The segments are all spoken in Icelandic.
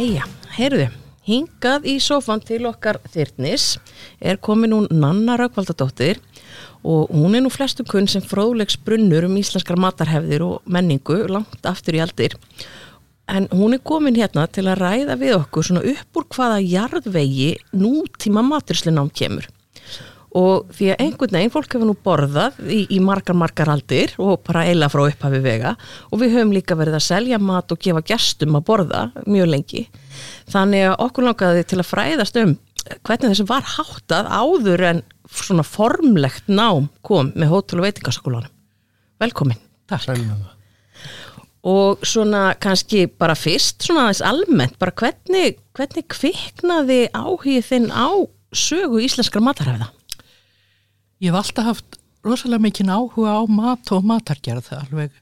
Jæja, heyrðu, hingað í sofan til okkar þyrtnis er komin hún Nanna Raukvaldadóttir og hún er nú flestum kunn sem fróðlegs brunnur um íslenskar matarhefðir og menningu langt aftur í aldir. En hún er komin hérna til að ræða við okkur svona upp úr hvaða jarðvegi nútíma maturslinám kemur og því að einhvern veginn fólk hefur nú borðað í, í margar margar aldir og bara eila frá upphafi vega. Og við höfum líka verið að selja mat og gefa gestum að borða mjög lengi. Þannig að okkur langaði til að fræðast um hvernig þessi var háttað áður en svona formlegt nám kom með hótel og veitingaskólanum. Velkomin. Takk. Og svona kannski bara fyrst svona aðeins almennt bara hvernig, hvernig kviknaði áhugið þinn á sögu íslenskar matarhæfða Ég hef alltaf haft rosalega mikinn áhuga á mat og matargerð alveg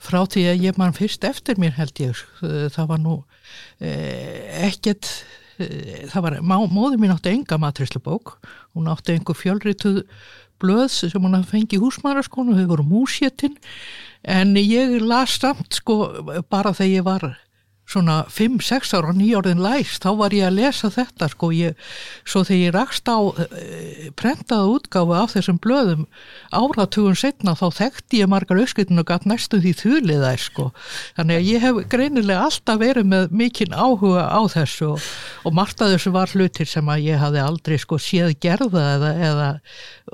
frá því að ég mann fyrst eftir mér held ég. Það var nú eh, ekkert eh, það var, má, móður mín átti enga matræslubók hún átti einhver fjölrituð blöðs sem hún hafði fengið í húsmaðaraskonu þau voru músjetinn en ég las samt sko bara þegar ég var svona 5-6 ára nýjórðin læst þá var ég að lesa þetta sko ég, svo þegar ég rakst á e, prentaða útgáfu af þessum blöðum áratugun setna þá þekkti ég margar auðskutinu og gæt næstu því þuliðær sko. Þannig að ég hef greinilega alltaf verið með mikinn áhuga á þessu og, og margt að þessu var hlutir sem að ég hafði aldrei sko séð gerða eða, eða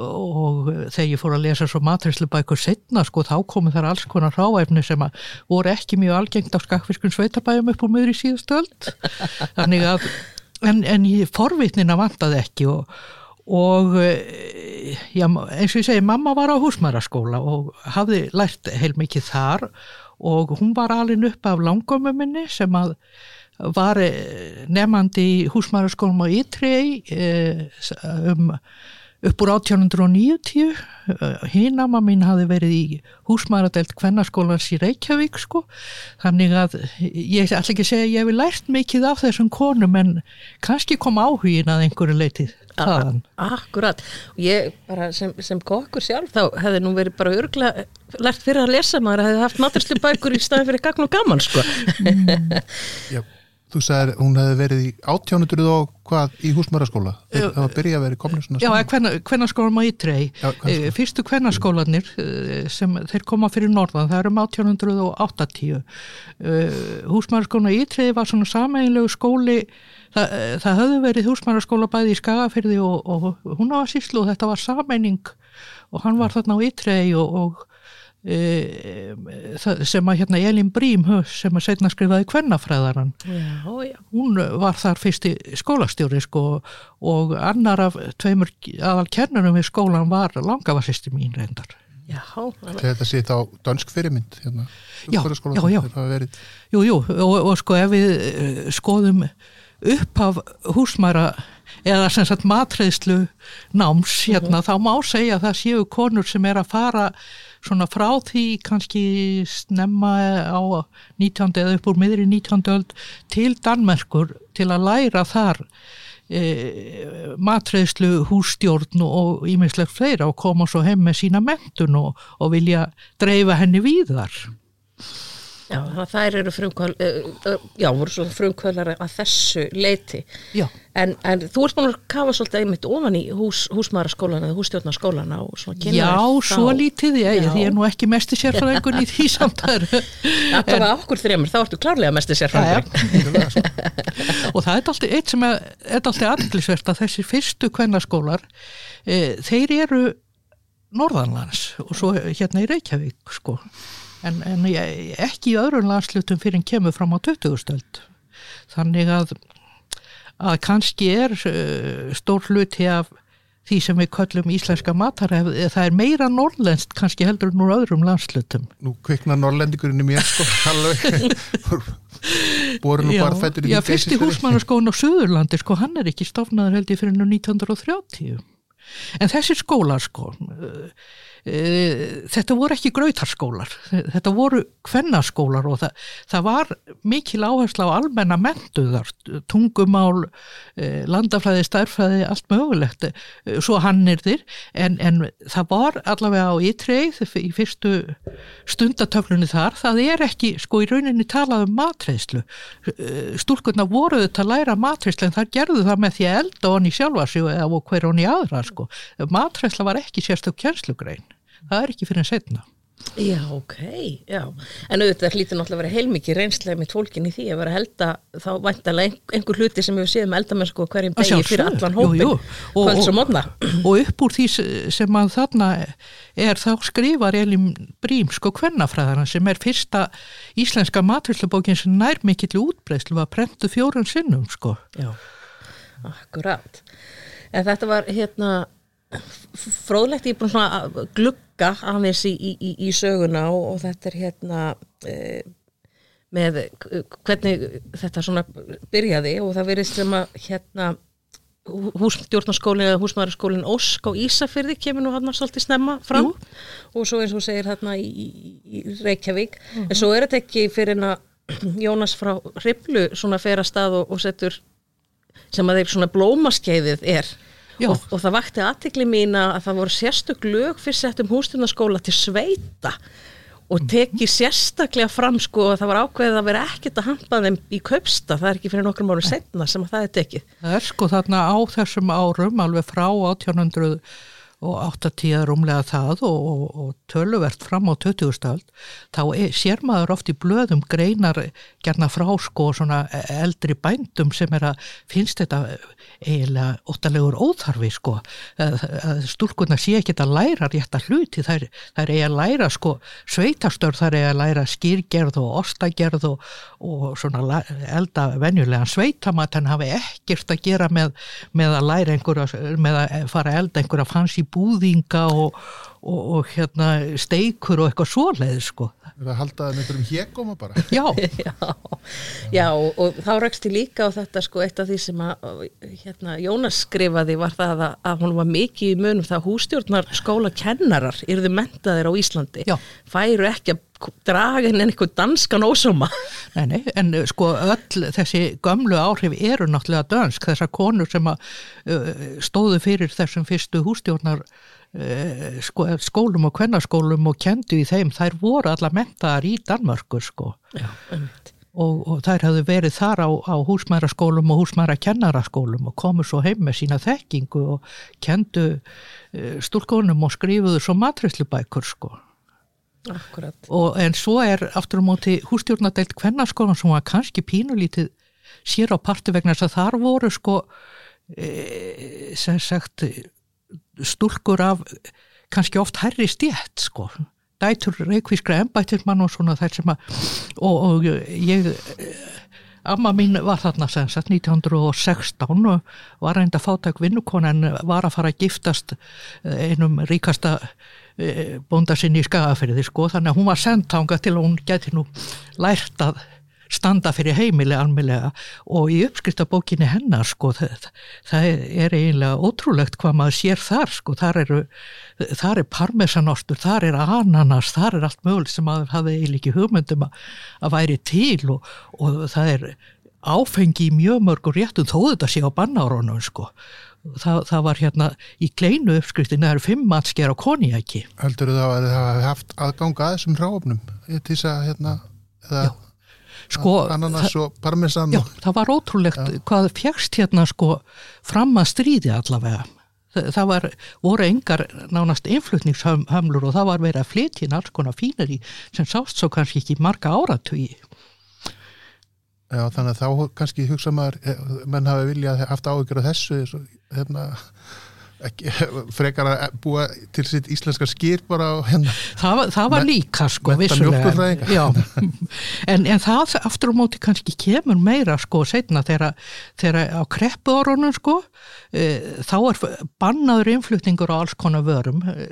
og þegar ég fór að lesa svo matræslubækur setna sko þá komu þar alls konar ráefni sem að voru ekki mjög algengt á skakfiskun sveitabæjum upp úr miður í síðustöld þannig að en, en forvitnina vantaði ekki og, og já, eins og ég segi mamma var á húsmæraskóla og hafði lært heilmikið þar og hún var alin upp af langömmu minni sem að var nefnandi í húsmæraskólum á Ítrei um upp úr 1890 hínama mín hafi verið í húsmaradelt kvennarskólans í Reykjavík sko þannig að ég ætla ekki að segja að ég hef lært mikið af þessum konum en kannski kom áhugin að einhverju leitið þaðan. Akkurat og ég bara sem, sem kokkur sjálf þá hefði nú verið bara örgla lært fyrir að lesa maður að hefði haft maturslu bækur í staðin fyrir gagn og gaman sko mm. Já Þú sagðir hún hefði verið í átjónutur og hvað í húsmöraskóla það var að byrja að vera komni svona Já, kvennarskólan má ítrei fyrstu kvennarskólanir sem þeir koma fyrir norðan, það eru um 1880 húsmöraskólan ítrei var svona sameinlegu skóli. Það, það höfðu verið húsmöraskóla bæði í Skagafyrði og, og hún á að síslu og þetta var sameining. Og hann var þarna á ítrei og, og E, sem að hérna Elin Brím sem að setna skrifaði kvennafræðaran já, já. hún var þar fyrst í skólastjóri sko, og annar af tveimur aðal kennurum við skólan var langavassisti mín reyndar já, Þetta sé þá dansk fyrirmynd hérna, já, já, já jú, jú, og, og sko ef við e, skoðum upp af húsmæra eða sem sagt matreðslu náms hérna, uh -huh. þá má segja að það séu konur sem er að fara svona frá því kannski snemma á 19. eða upp úr miðri 19. öld til Danmerkur til að læra þar e, matreðslu hússtjórn og ímislegt fleira og koma svo heim með sína mentun og, og vilja dreifa henni víðar. Já, það eru voru svona frumkvöldar að þessu leiti. En, en þú ert búin að kafa svolítið einmitt ofan í hús, húsmaðaraskólana eða hússtjórnarskólana og svona kynna Já, svo lítið ég, já. því ég er nú ekki mesti sérfræðingun í því samtæður. Það var okkur þreymur, þá ertu klárlega mesti sérfræðingun. og það er alltaf eitt sem er, er alltaf aðglisvert að þessi fyrstu kvennarskólar, e, þeir eru norðanlands og svo hérna í Reykjavík, sko en, en ekki í öðrun landslutum fyrir en kemur fram á 20. stöld þannig að að kannski er uh, stór hluti af því sem við köllum íslenska matarhef það er meira norrlenskt kannski heldur en úr öðrum landslutum Nú kvikna norrlendingurinn í mér sko boru nú bara fættur í Já, fyrsti húsmannaskón á Suðurlandi sko hann er ekki stofnaður held ég fyrir nú 1930 En þessi skólar sko, e, þetta voru ekki grautarskólar, þetta voru kvennaskólar og það, það var mikil áherslu á almenna mentuðar, tungumál, e, landafræði, stærfræði, allt mögulegt, svo hannirðir, en, en það var allavega á ytreið í fyrstu stundatöflunni þar, það er ekki sko í rauninni talað um matreðslu, stúlkunna voru þetta læra matreðslu en það gerðu það með því að elda honni sjálfa sig og hver honni aðra sko, matreðsla var ekki sérstök kjænslugrein það er ekki fyrir en setna Já, ok, já. En auðvitað hlýtur náttúrulega að vera heilmikið reynslega með tólkin í því að vera að elda þá væntalega einhver hluti sem við séum eldamennsku hverjum degi fyrir allan hópin kvölds og modna og upp úr því sem að þarna er þá skrifar Elin Brím sko kvennafræðana sem er fyrsta íslenska maturslubókin sem nær mikill útbreyslu var prentu fjórun sinnum sko. Já, akkurat en þetta var hérna fróðlegt ég er búin svona að glugga aðeins í, í, í söguna og, og þetta er hérna e, með hvernig þetta svona byrjaði og það verið sem að hérna hússtjórnarskólinn eða húsmaðurskólinn Ósk á Ísafyrði kemur nú hann svolítið snemma fram Jú. og svo eins og segir hérna í, í Reykjavík uh -huh. en svo er þetta ekki fyrir að Jónas frá Riplu svona fer að stað og, og setur sem að þeir svona blómaskeiðið er. Og, og það vakti aðtikli mín að það voru sérstök lög fyrir settum hústunarskóla til sveita og teki sérstaklega fram sko að það var ákveðið að vera ekkert að hampa þeim í kaupsta, það er ekki fyrir nokkrum árum setna sem að það er tekið. Það er sko þarna á þessum árum alveg frá 1800 og 8-10 rúmlega það og, og, og töluvert fram á 20-stöld þá er, sér maður oft í blöðum greinar gerna frá sko svona eldri bændum sem er að finnst þetta eiginlega óttalegur óþarfi sko. Stúrkurna sé ekki að læra rétt að hluti þær er að læra sko sveitastöld þær er að læra skýrgerð og ostagerð og, og svona elda venjulegan sveitamat en hafi ekkert að gera með, með að læra einhverja með að fara að elda einhverja fanns í búðinga og, og, og hérna steikur og eitthvað svoleið sko. Það er að halda það með einhverjum hegum bara. Já. já, já og, þá rækst ég líka á þetta sko eitt af því sem að hérna, Jónas skrifaði var það að, að hún var mikið í munum það hústjórnar skóla kennarar yrðu mentaðir á Íslandi. Já. Færu ekki að draga henni einhvern danskan ósuma Nei, nei, en sko öll þessi gömlu áhrif eru náttúrulega dansk þessar konur sem að uh, stóðu fyrir þessum fyrstu hústjórnar skólum og kvennarskólum og kendu í þeim, þær voru alla mentaðar í Danmörkur sko. Já, Og, og þær hafðu verið þar á, á húsmæraskólum og húsmærakennaraskólum og komu svo heim með sína þekkingu og kendu uh, stúrkonum og skrifuðu svo matræslubækur sko. Akkurat. Og, en svo er aftur á móti hústjórnadeilt kvennarskólan sem var kannski pínulítið sér á parti vegna þess að þar voru sko e, sem sagt stúlkur af kannski oft herri stjætt sko. Dætur reikvískra embættismann og svona þær sem að og, og ég amma mín var þarna sem sagt 1916 og var reynda fátæk vinnukon en var að fara að giftast einum ríkasta E, bónda sinni í skagafyrði sko. Þannig að hún var sendtanga til að hún geti nú lært að standa fyrir heimili almeinlega og í uppskriftabókinni hennar sko það, það er eiginlega ótrúlegt hvað maður sér þar sko þar eru, þar er parmesanostur, þar er ananas, þar er allt mögulegt sem maður hafi eiginlega ekki hugmyndum að, að væri til og, og það er áfengi í mjög mörgur réttum þó þetta sé á bannáronum sko. Það, það var hérna í kleinu uppskriftin það eru fimm matsker á konjaki Heldur þú þá að það hafi haft aðganga að þessum ráfnum til þess að hérna eða sko, ananas og parmesan Já, það var ótrúlegt já. hvað fjækst hérna sko fram að stríði allavega það, var, voru engar nánast influtningshamlur og það var verið að flytja alls konar fínir í sem sást svo kannski ekki marga áratugi Já, þannig að þá kannski hugsa maður, eh, menn hafi viljað haft áhyggjur af þessu, hérna, ekki, frekar að búa til sitt íslenska skýr bara hérna. Það, það var líka sko, vissulega. En, en það aftur á móti kannski kemur meira sko setna þegar, á kreppu orðunum sko, e, þá er bannaður innflutningur á alls konar vörum, e,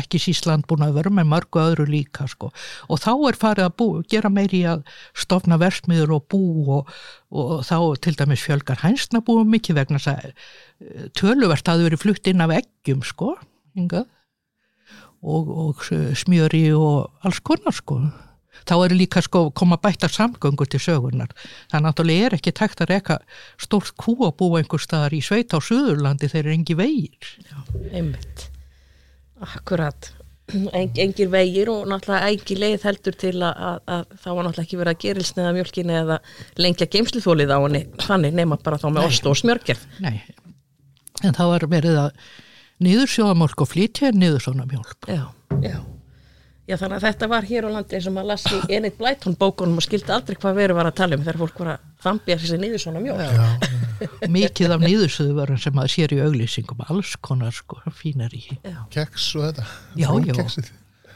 ekki sísland búin að vörum, en mörgu öðru líka sko. Og þá er farið að bú, gera meiri að stofna versmiður og bú og og þá til dæmis fjölgar hænsnabúum mikið vegna þess að eh, töluvert að verið flutt inn af eggjum sko, hingað og, og smjöri og alls konar sko þá eru líka sko koma bættar samgöngur til sögurnar. Það náttúrulega er ekki tækt að reyka stórt kú að búa einhver staðar í sveit á Suðurlandi þeir eru engi vegir. Já, einmitt. Akkurat. En, engir vegir og náttúrulega engi leið heldur til að, að, að þá var náttúrulega ekki verið að gerilsneða mjölkinni eða lengja geimsluþólið á henni þannig nema bara þá með ost og smjörgerð. Nei, en þá var verið að niður sjóðamjölk og flytja niður svona mjölk. Já, já. Já þannig að þetta var hér á landi eins og maður lassi Enid Blyton bókunum og skildi aldrei hvað veru var að tala um þegar fólk var að þambja þessi niður svona mjók. Mikið af niðursöðu varum sem maður sér í auglýsingum, alls konar sko, fínar í. Keks og þetta. Já, já.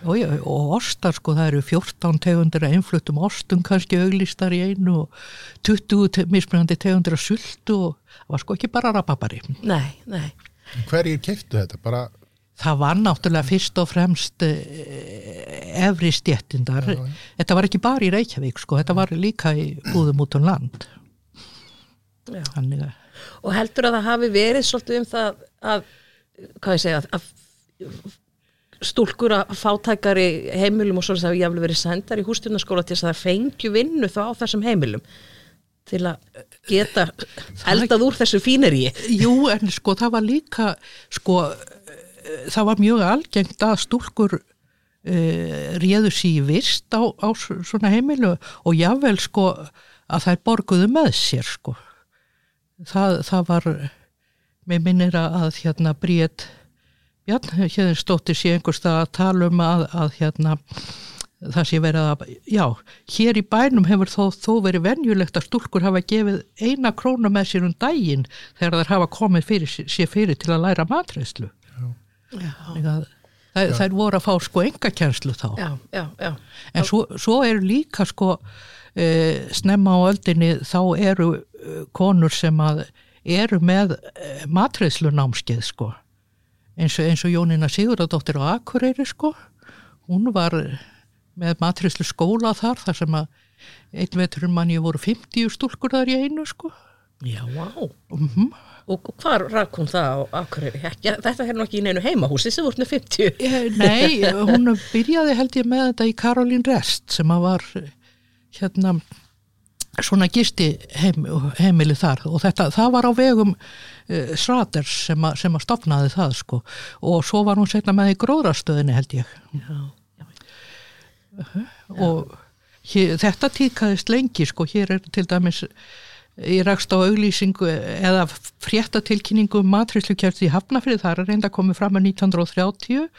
Og, já, og ostar sko, það eru 14 tegundir að einflutum ostum kannski auglýstar í einu og 20 mismunandi tegundir að sultu og það var sko ekki bara rababari. Nei, nei. Hverjir keiftu þetta? Bara það var náttúrulega fyrst og fremst eh, efri stjettindar já, já. þetta var ekki bara í Reykjavík sko, þetta var líka í búðum út um land Þannig að Og heldur að það hafi verið svolítið um það að, hvað ég segja að stúlkur að fátækari heimilum og svolítið að ég hafði verið sendar í hústunarskóla til þess að það fengju vinnu þá á þessum heimilum til að geta eldað úr þessu fíneri Jú en sko það var líka sko það var mjög algengt að stúlkur uh, réðu sér vist á, á svona heimilu og jável sko að þær borguðu með sér sko. Það, það var með minnir að hérna bríet hérna hérna stóttir sér einhverstað að tala um að, að hérna það sé verið að, já, hér í bænum hefur þó, þó verið venjulegt að stúlkur hafa gefið eina krónu með sér um daginn þegar þær hafa komið fyrir, sér fyrir til að læra matreyslu það, það er voru að fá sko engakjænslu þá. Já, já, já. en svo, svo eru líka sko e, snemma á öldinni þá eru e, konur sem að eru með e, matreyslu námskeið sko eins og, eins og Jónina Sigurðardóttir á Akureyri sko hún var með matreyslu skóla þar þar sem að einn veturinn manni voru 50 stúlkur þar í einu sko Já, vá wow. mm -hmm. Og hvað rak hún það á Akureyri? Ja, þetta er nú ekki í neinu heimahúsi sem voru 50. Nei, hún byrjaði held ég með þetta í Karolín Rest sem að var hérna svona gisti heim, heimili þar og þetta, það var á vegum uh, Sraters sem, a, sem að stopnaði það sko og svo var hún setna með í gróðrastöðinni held ég. Já, já. Uh -huh. Og hér, þetta tíkaðist lengi sko, hér er til dæmis ég rakst á auglýsingu eða fréttatilkynningu um matríslukjörð í Hafnafrið, það er reynda komið fram með 1930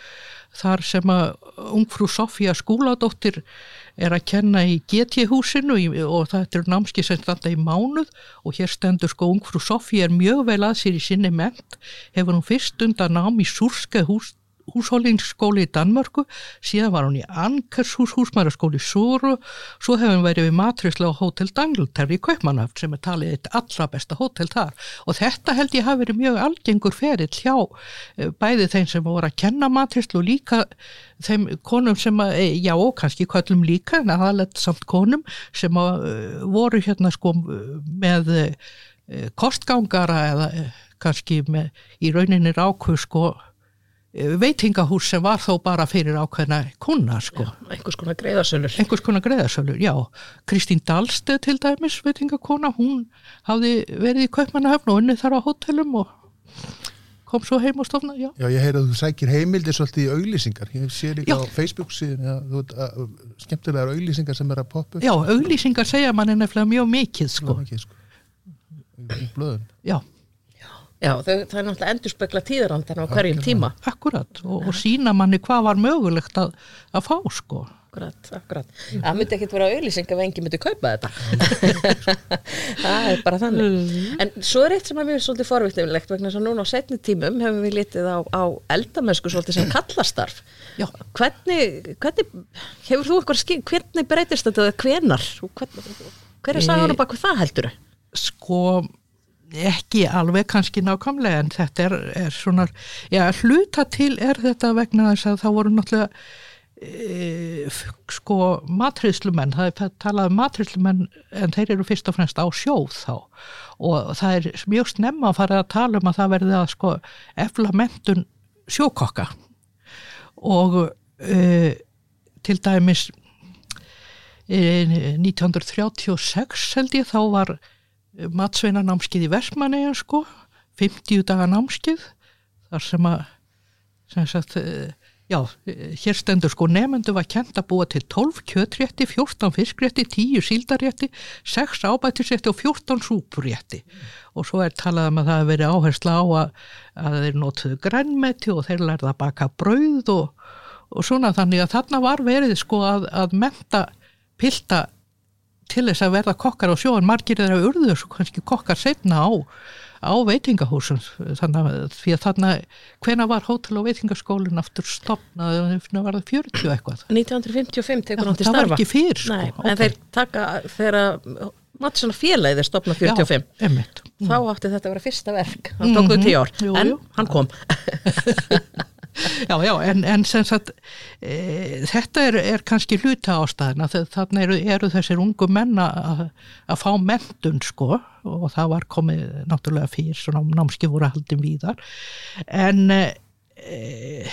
þar sem að ungfrú Sofía skúladóttir er að kenna í GT-húsinu og þetta er námski sem standa í mánuð og hér stendur sko ungfrú Sofía er mjög vel að sér í sinni ment hefur hún fyrst undan nám í Súrske hús húshólingsskóli í Danmörku, síðan var hún í Ankershús húsmæraskóli í Súru, svo hefum við verið við matrislega á Hotel Dangleterri í Kaupmannhaft sem er talið eitt allra besta hótel þar. Og þetta held ég hafi verið mjög algengur ferill hjá eh, bæði þeim sem voru að kenna matrislu og líka þeim konum sem að, eh, já og kannski kvöllum líka en aðalett samt konum sem að, eh, voru hérna sko með kostgangara eða kannski með í rauninni ráku sko veitingahús sem var þó bara fyrir ákveðna kuna sko. Já, einhvers konar greiðarsölur. Einhvers konar greiðarsölur, já. Kristín Dahlstedt til dæmis, veitingakona, hún hafði verið í Kaupmannahöfn og unnið þar á hotellum og kom svo heim og stofna, já. Já, ég heyr að þú sækir heimildir svolítið í auglýsingar. Ég sé líka já. á Facebook síðan, já, þú veit, skemmtilegar auglýsingar sem er að poppa. Já, auglýsingar segja mann ennefnilega mjög mikið, sko. Mjög mikið, sko. Blöðun. Já. Já, þau, það er náttúrulega endur spekla tíðrandan á hverjum tíma. Akkurat, og, og sína manni hvað var mögulegt að, að fá sko. Akkurat, akkurat. Það myndi ekkert vera auðlýsing ef engi myndi kaupa þetta. það er bara þannig. Mm. En svo er eitt sem er mjög svolítið forvittilegt vegna þess að núna á setni tímum hefum við litið á, á eldamennsku svolítið sem kallastarf. Já. Hvernig, hvernig hefur þú eitthvað skil, hvernig breytist þetta eða hvenar? Hver er sagan og baka það heldur? Sko ekki alveg kannski nákvæmlega en þetta er, er svona, já hluta til er þetta vegna þess að það voru náttúrulega e, sko matriðslumenn, það er talað um matriðslumenn en þeir eru fyrst og fremst á sjóð þá. Og það er mjög snemma að fara að tala um að það verði að sko efla mentun sjókokka. Og e, til dæmis e, 1936 held ég þá var matsveina námskið í Versmanni sko, 50 daga námskið þar sem að sem sagt, e, já, hér stendur sko nefndu var kent að búa til 12 kjötrétti, 14 fiskrétti, 10 síldarétti, 6 ábættisrétti og 14 súpurétti. Og svo er talað um að það hefur verið áhersla á að, að þeir notuðu grænmeti og þeir lærða að baka brauð og, og svona þannig að þarna var verið sko að, að menta pilta til þess að verða kokkar á sjóan margir þeirra urður svo kannski kokkar setna á á veitingahúsum. Þannig að að þannig hvena var hótel og veitingaskólinn aftur stopnað var það 40 eitthvað. 1955 tekur hann til starfa það var ekki fyrr sko. Nei, okay. en þeir taka þegar Mattsson félagið er stopnað 45 Já, þá átti þetta að vera fyrsta verk. Hann tókuðu tíu ár, jú, en jú. hann kom Já, já, en, en sagt e, þetta er, er kannski hluta ástæðina þannig eru, eru þessir ungu menna að fá mentun sko og það var komið náttúrulega fyrir svona námski voru haldin víðar. En e,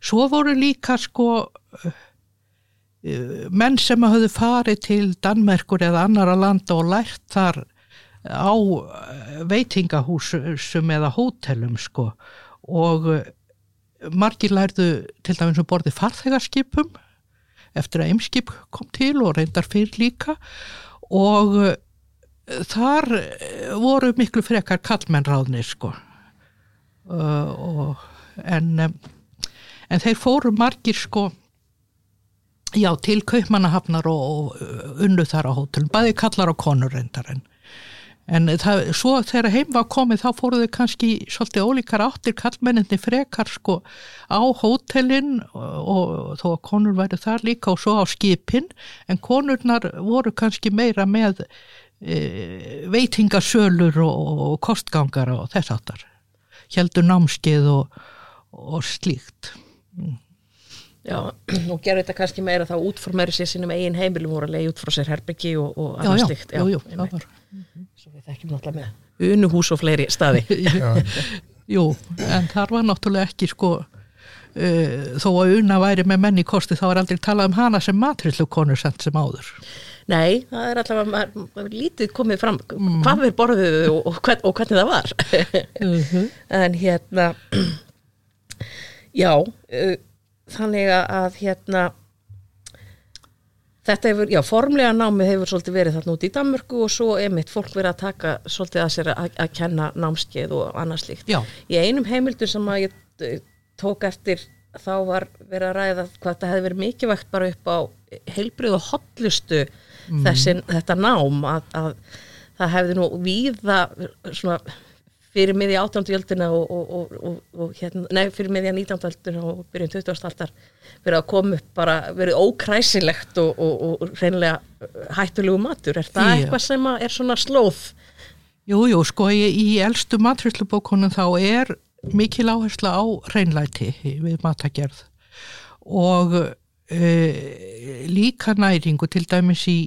svo voru líka sko e, menn sem hafðu farið til Danmerkur eða annara landa og lært þar á veitingahúsum eða hótelum sko og margir lærðu til dæmis um borði farþegarskipum eftir að eimskip kom til og reyndar fyrir líka. Og eh, þar eh, voru miklu frekar kallmennráðnir sko. Uh, en, en þeir fóru margir sko já til kaupmannahafnar og, og unnu þar á hótelum, bæði kallar og konur reyndar en En það, svo þegar heim var komið þá fóruðu kannski svolítið ólíkar áttir kallmenninni frekar sko á hótelin og, þó að konur væri þar líka og svo á skipin en konurnar voru kannski meira með e, veitingasölur og, og kostgangar og þess aftar. Hjeldur námskeið og, og slíkt. Já, og gerur þetta kannski meira þá útformæri sér sínum eigin heimilum voru að leiði út frá sér herbyggi og, og annars slikt. Já, já, já, það var. Svo við þekkjum náttúrulega með unuhús og fleiri staði. Jú, en þar var náttúrulega ekki sko, uh, þó að una væri með menni kosti þá er aldrei talað um hana sem matrillu konur sent sem áður. Nei, það er alltaf að maður lítið komið fram mm. hvað við borðuðu og, og, hvern, og hvernig það var. uh -huh. En hérna, já, uh, þannig að hérna þetta hefur, já, formlega námið hefur svolítið verið þarna út í Danmörku og svo emitt fólk verið að taka svolítið að sér að, að kenna námskeið og annað slíkt. Já. Í einum heimildur sem að ég eh, tók eftir þá var verið að ræða hvað þetta hefði verið mikilvægt bara upp á heilbrið og hotlustu mm. þessin, þetta nám að, að það hefði nú víða svona fyrir miðja átjándujöldina og, og, og, og hérna, nei, fyrir miðja nýtjándujöldina og byrjun 20. aldar verið að koma upp bara, verið ókræsilegt og reynilega hættulegu matur. Er það Já. eitthvað sem er svona slóð? Jújú, jú, sko, í, í eldstu maturslubókunum þá er mikil áhersla á reynlæti við matagerð og e, líka næringu til dæmis í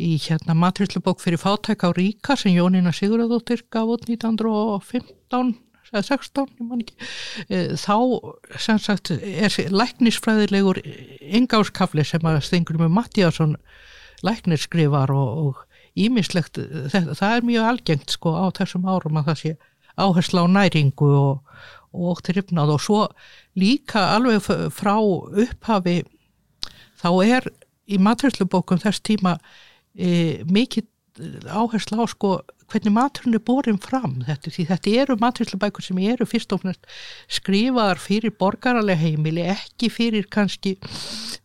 í hérna matriðslubók fyrir fátæk á Ríka sem Jónína Sigurðardóttir gaf út 1915 eða 16, ég man ekki. E, þá sem sagt er læknisfræðilegur yngárskafli sem að Stengur með Mattíasson læknir skrifar og ímislegt, það, það er mjög algengt sko á þessum árum að það sé áhersla á næringu og, og trefnað og svo líka alveg frá upphafi þá er í matriðslubókum þess tíma e, mikið áherslu á sko hvernig maturinn er borin fram. Þetta, því þetta eru maturslubækur sem eru fyrst og fremst skrifaðar fyrir borgaralega heimili, ekki fyrir kannski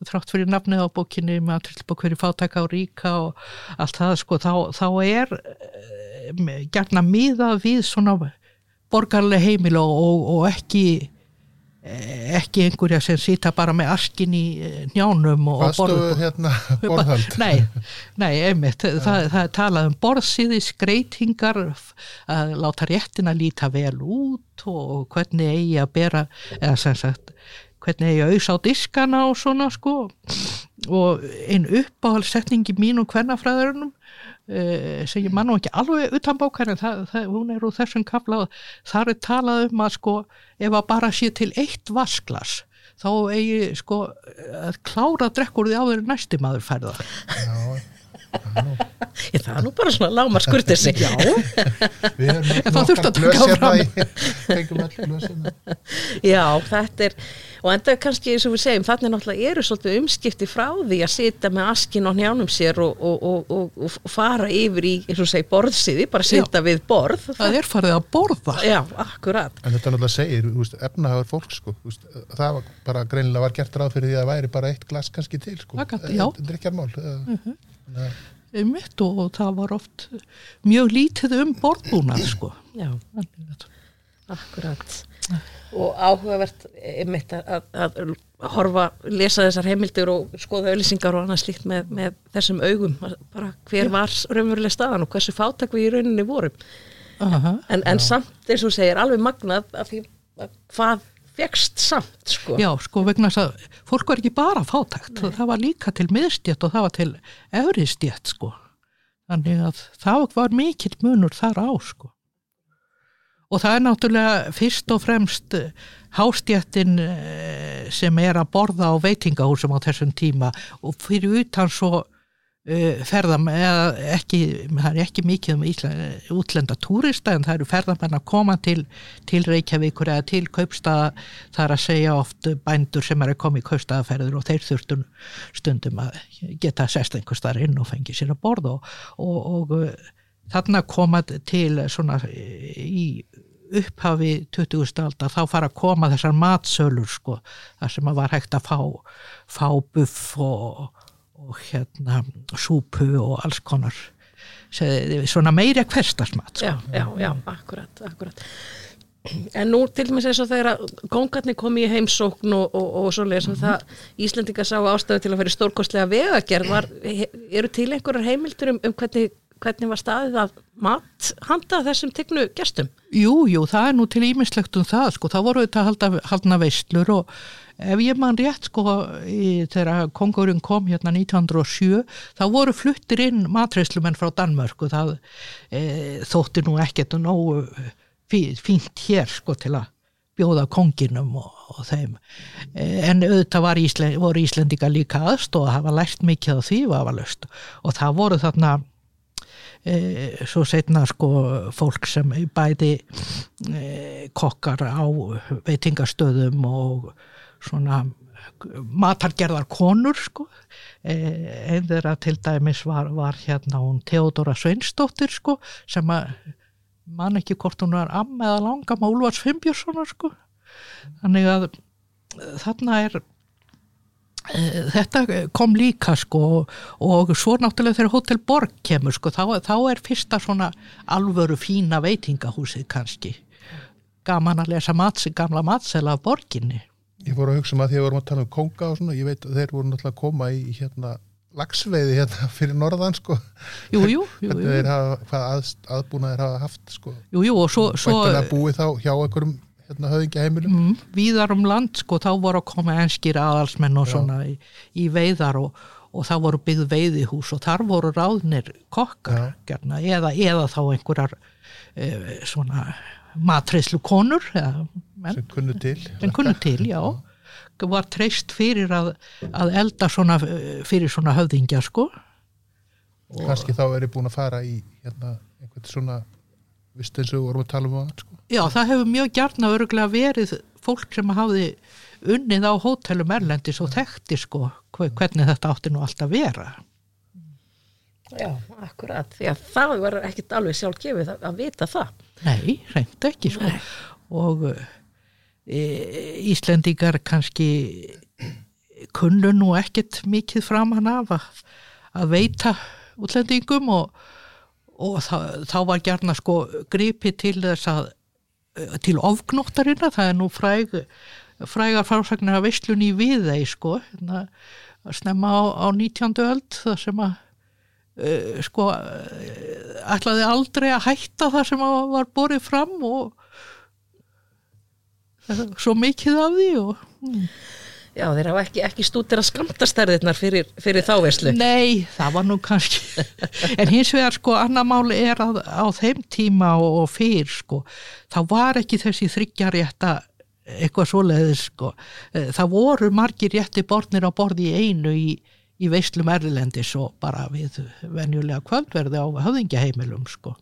þrátt fyrir nafnið á bókinni maturslubæk fyrir fátaka og ríka og allt það sko, þá, þá er e, gerna miða við svona borgarlega heimili og, og, og ekki ekki einhverja sem sýta bara með askin í eh, njánum og borð hérna borðhald. Nei, nei, einmitt. Ja. það, það er talað um borðsíði skreitingar að láta réttin að líta vel út og hvernig eigi að bera eða sem sagt hvernig ég auðs á diskana og svona sko. Og einn uppáhaldssetningi mín og hvernafræðurinnum uh, sem ég man nú ekki alveg utan bókar en það, það, hún er úr þessum kafla og þar er talað um að sko ef að bara sé til eitt vasklas þá eigi sko að klára drekkur því áður en næsti maður færða Já, Ég, það er nú bara svona lámar skurtið sig Já, við erum En það þurfti að taka fram. hérna hérna. Já, þetta er og enda kannski eins og við segjum þannig náttúrulega eru svolítið umskipti frá því að sitja með askin á njánum sér og, og, og, og, og fara yfir í eins og segi borðsiði, bara sitja við borð. Það er farið að borða. Já, akkurat. En þetta náttúrulega segir, þú veist, efnahagur fólk sko, veist, það var bara greinilega var gert ráð fyrir því að það væri bara eitt glas kannski til sko, Það gat- já. drikjarmál mm mitt og, og það var oft mjög lítið um borðbúnað sko. Já, akkurat. Og áhugavert einmitt að, að, að horfa, lesa þessar heimildir og skoða auðlýsingar og annað slíkt með, með þessum augum, bara hver var raunveruleg staðan og hversu fátak við í rauninni vorum. Aha. en, en samt eins og segir alveg magnað af því að hvað fegst samt sko Já, sko vegna þess að fólk var ekki bara fátækt, það var líka til miðstjætt og það var til efristjætt sko. Þannig að það var mikill munur þar á sko. Og það er náttúrulega fyrst og fremst eh, hástjættin eh, sem er að borða á veitingahúsum á þessum tíma og fyrir utan svo uh, ferðam, eða ekki, það er ekki mikið um Ísla, útlenda túrista en það eru ferðamenn að koma til, til Reykjavíkur eða til kaupstaða það er að segja oft bændur sem er að koma í kaupstaðaferður og þeir þurftum stundum að geta sest einhver staðar inn og fengi sér að borða og, og, og uh, þarna koma til svona eh, í upphafi 20. aldar þá fara að koma þessar matsölur sko, þar sem að var hægt að fá, fá buff og, og hérna súpu og alls konar. Svona meiri að hverstasmat sko. já, já, já, akkurat, akkurat. En nú til dæmis eins og þegar kongarnir komi í heimsókn og, og, og svoleiðis sem það Íslendinga sá ástæðu til að fyrir stórkostlega vegagerð. Var, eru til einhverjar heimildur um, um hvernig, hvernig var staðið að mat handa þessum tegnu gestum? Jú, jú, það er nú til ímislegt um það, sko, það voru þetta að halda, haldna veislur og ef ég man rétt, sko, í, þegar kongurinn kom hérna 1907, þá voru fluttir inn matreyslumenn frá Danmörku, það e, þótti nú ekkert nógu fí- fínt hér, sko, til að bjóða konginum og, og þeim. E, en auðvitað Íslen, voru Íslendinga líka aðstóð, hafa lært mikið á því vafalust og það voru þarna e, svo setna sko fólk sem bæði e, kokkar á veitingastöðum og svona matargerðar konur sko. E, einn þeirra til dæmis var, var hérna hún Theodora Sveinsdóttir sko sem að man ekki hvort hún var am eða langam á Úlfars Fimbjörnssonar sko. Þannig að eh, þarna er Eh, þetta kom líka sko og svo náttúrulega þegar Hotel Borg kemur sko þá, þá er fyrsta svona alvöru fína veitingahúsið kannski. Gaman að lesa mats, gamla matsela af borginni Ég fór að hugsa um að því að við vorum að tala um konga og svona, ég veit að þeir voru náttúrulega að koma í hérna lagsveiði hérna fyrir norðan sko. Jú, jú, jú, hvernig þeir hafa, hvað að, aðbúna þeir hafa haft sko, jú, jú og svo, svo búið þá hjá einhverjum hérna höfðingja heimilum mm, víðar um land sko þá voru að koma enskir aðalsmenn og Já. svona í, í veiðar og, og það voru byggð veiðihús og þar voru ráðnir kokkar gerna, eða, eða þá einhverjar e, svona matreyslu konur sem kunnu til sem kunnu til, já. Var treyst fyrir að, að elda svona fyrir svona höfðingja sko. Kannski þá er ég búin að fara í hérna einhvern svona vist eins og við vorum að tala um að sko. já, það hefur mjög gjarna öruglega verið fólk sem hafði unnið á hótelum erlendis og þekkti sko hve- hvernig þetta átti nú alltaf vera Já, akkurat, því að það var ekkit alveg sjálf gefið að, að vita það. Nei, reynd ekki sko. Og e, Íslendingar kannski kunnu nú ekkit mikið framan af að, að veita útlendingum og, og þá, þá var gerna sko gripi til þess að eh, til ofgnóttarina, það er nú fræg frægar frásagnir af veislunni í viðei sko. Hérna, að snemma á, á 19. öld það sem að uh, sko uh, ætlaði aldrei að hætta það sem var borið fram og svo mikið af því og Já, þeir hafa ekki, ekki stútir að skamtastærðirnar fyrir, fyrir þá verslu. Nei, það var nú kannski en hins vegar sko annar máli er að á þeim tíma og, og fyrr sko þá var ekki þessi þryggjarétta eitthvað svoleiðis sko Eh, það voru margir rétti borðnir á borði í einu í, í veislum erlendis og bara við venjulega kvöldverði á höfðingjaheimilum sko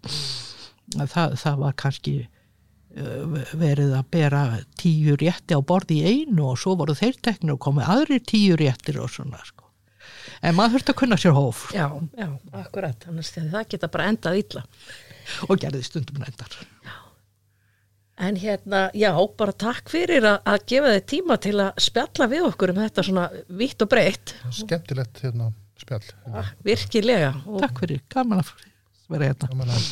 það, það var kannski eh, verið að bera tíu rétti á borði í einu og svo voru þeir teknir og komið aðrir tíu réttir og svona sko. En maður þurfti að kunna sér hóf Já, já, akkurat. Að það geta bara endað illa. og gerði stundum reyndar. En hérna, já, bara takk fyrir að, að gefa þið tíma til að spjalla við okkur um þetta svona vitt og breytt. skemmtilegt hérna spjall Virkilega. Og Takk fyrir, gaman að vera hérna. Gaman að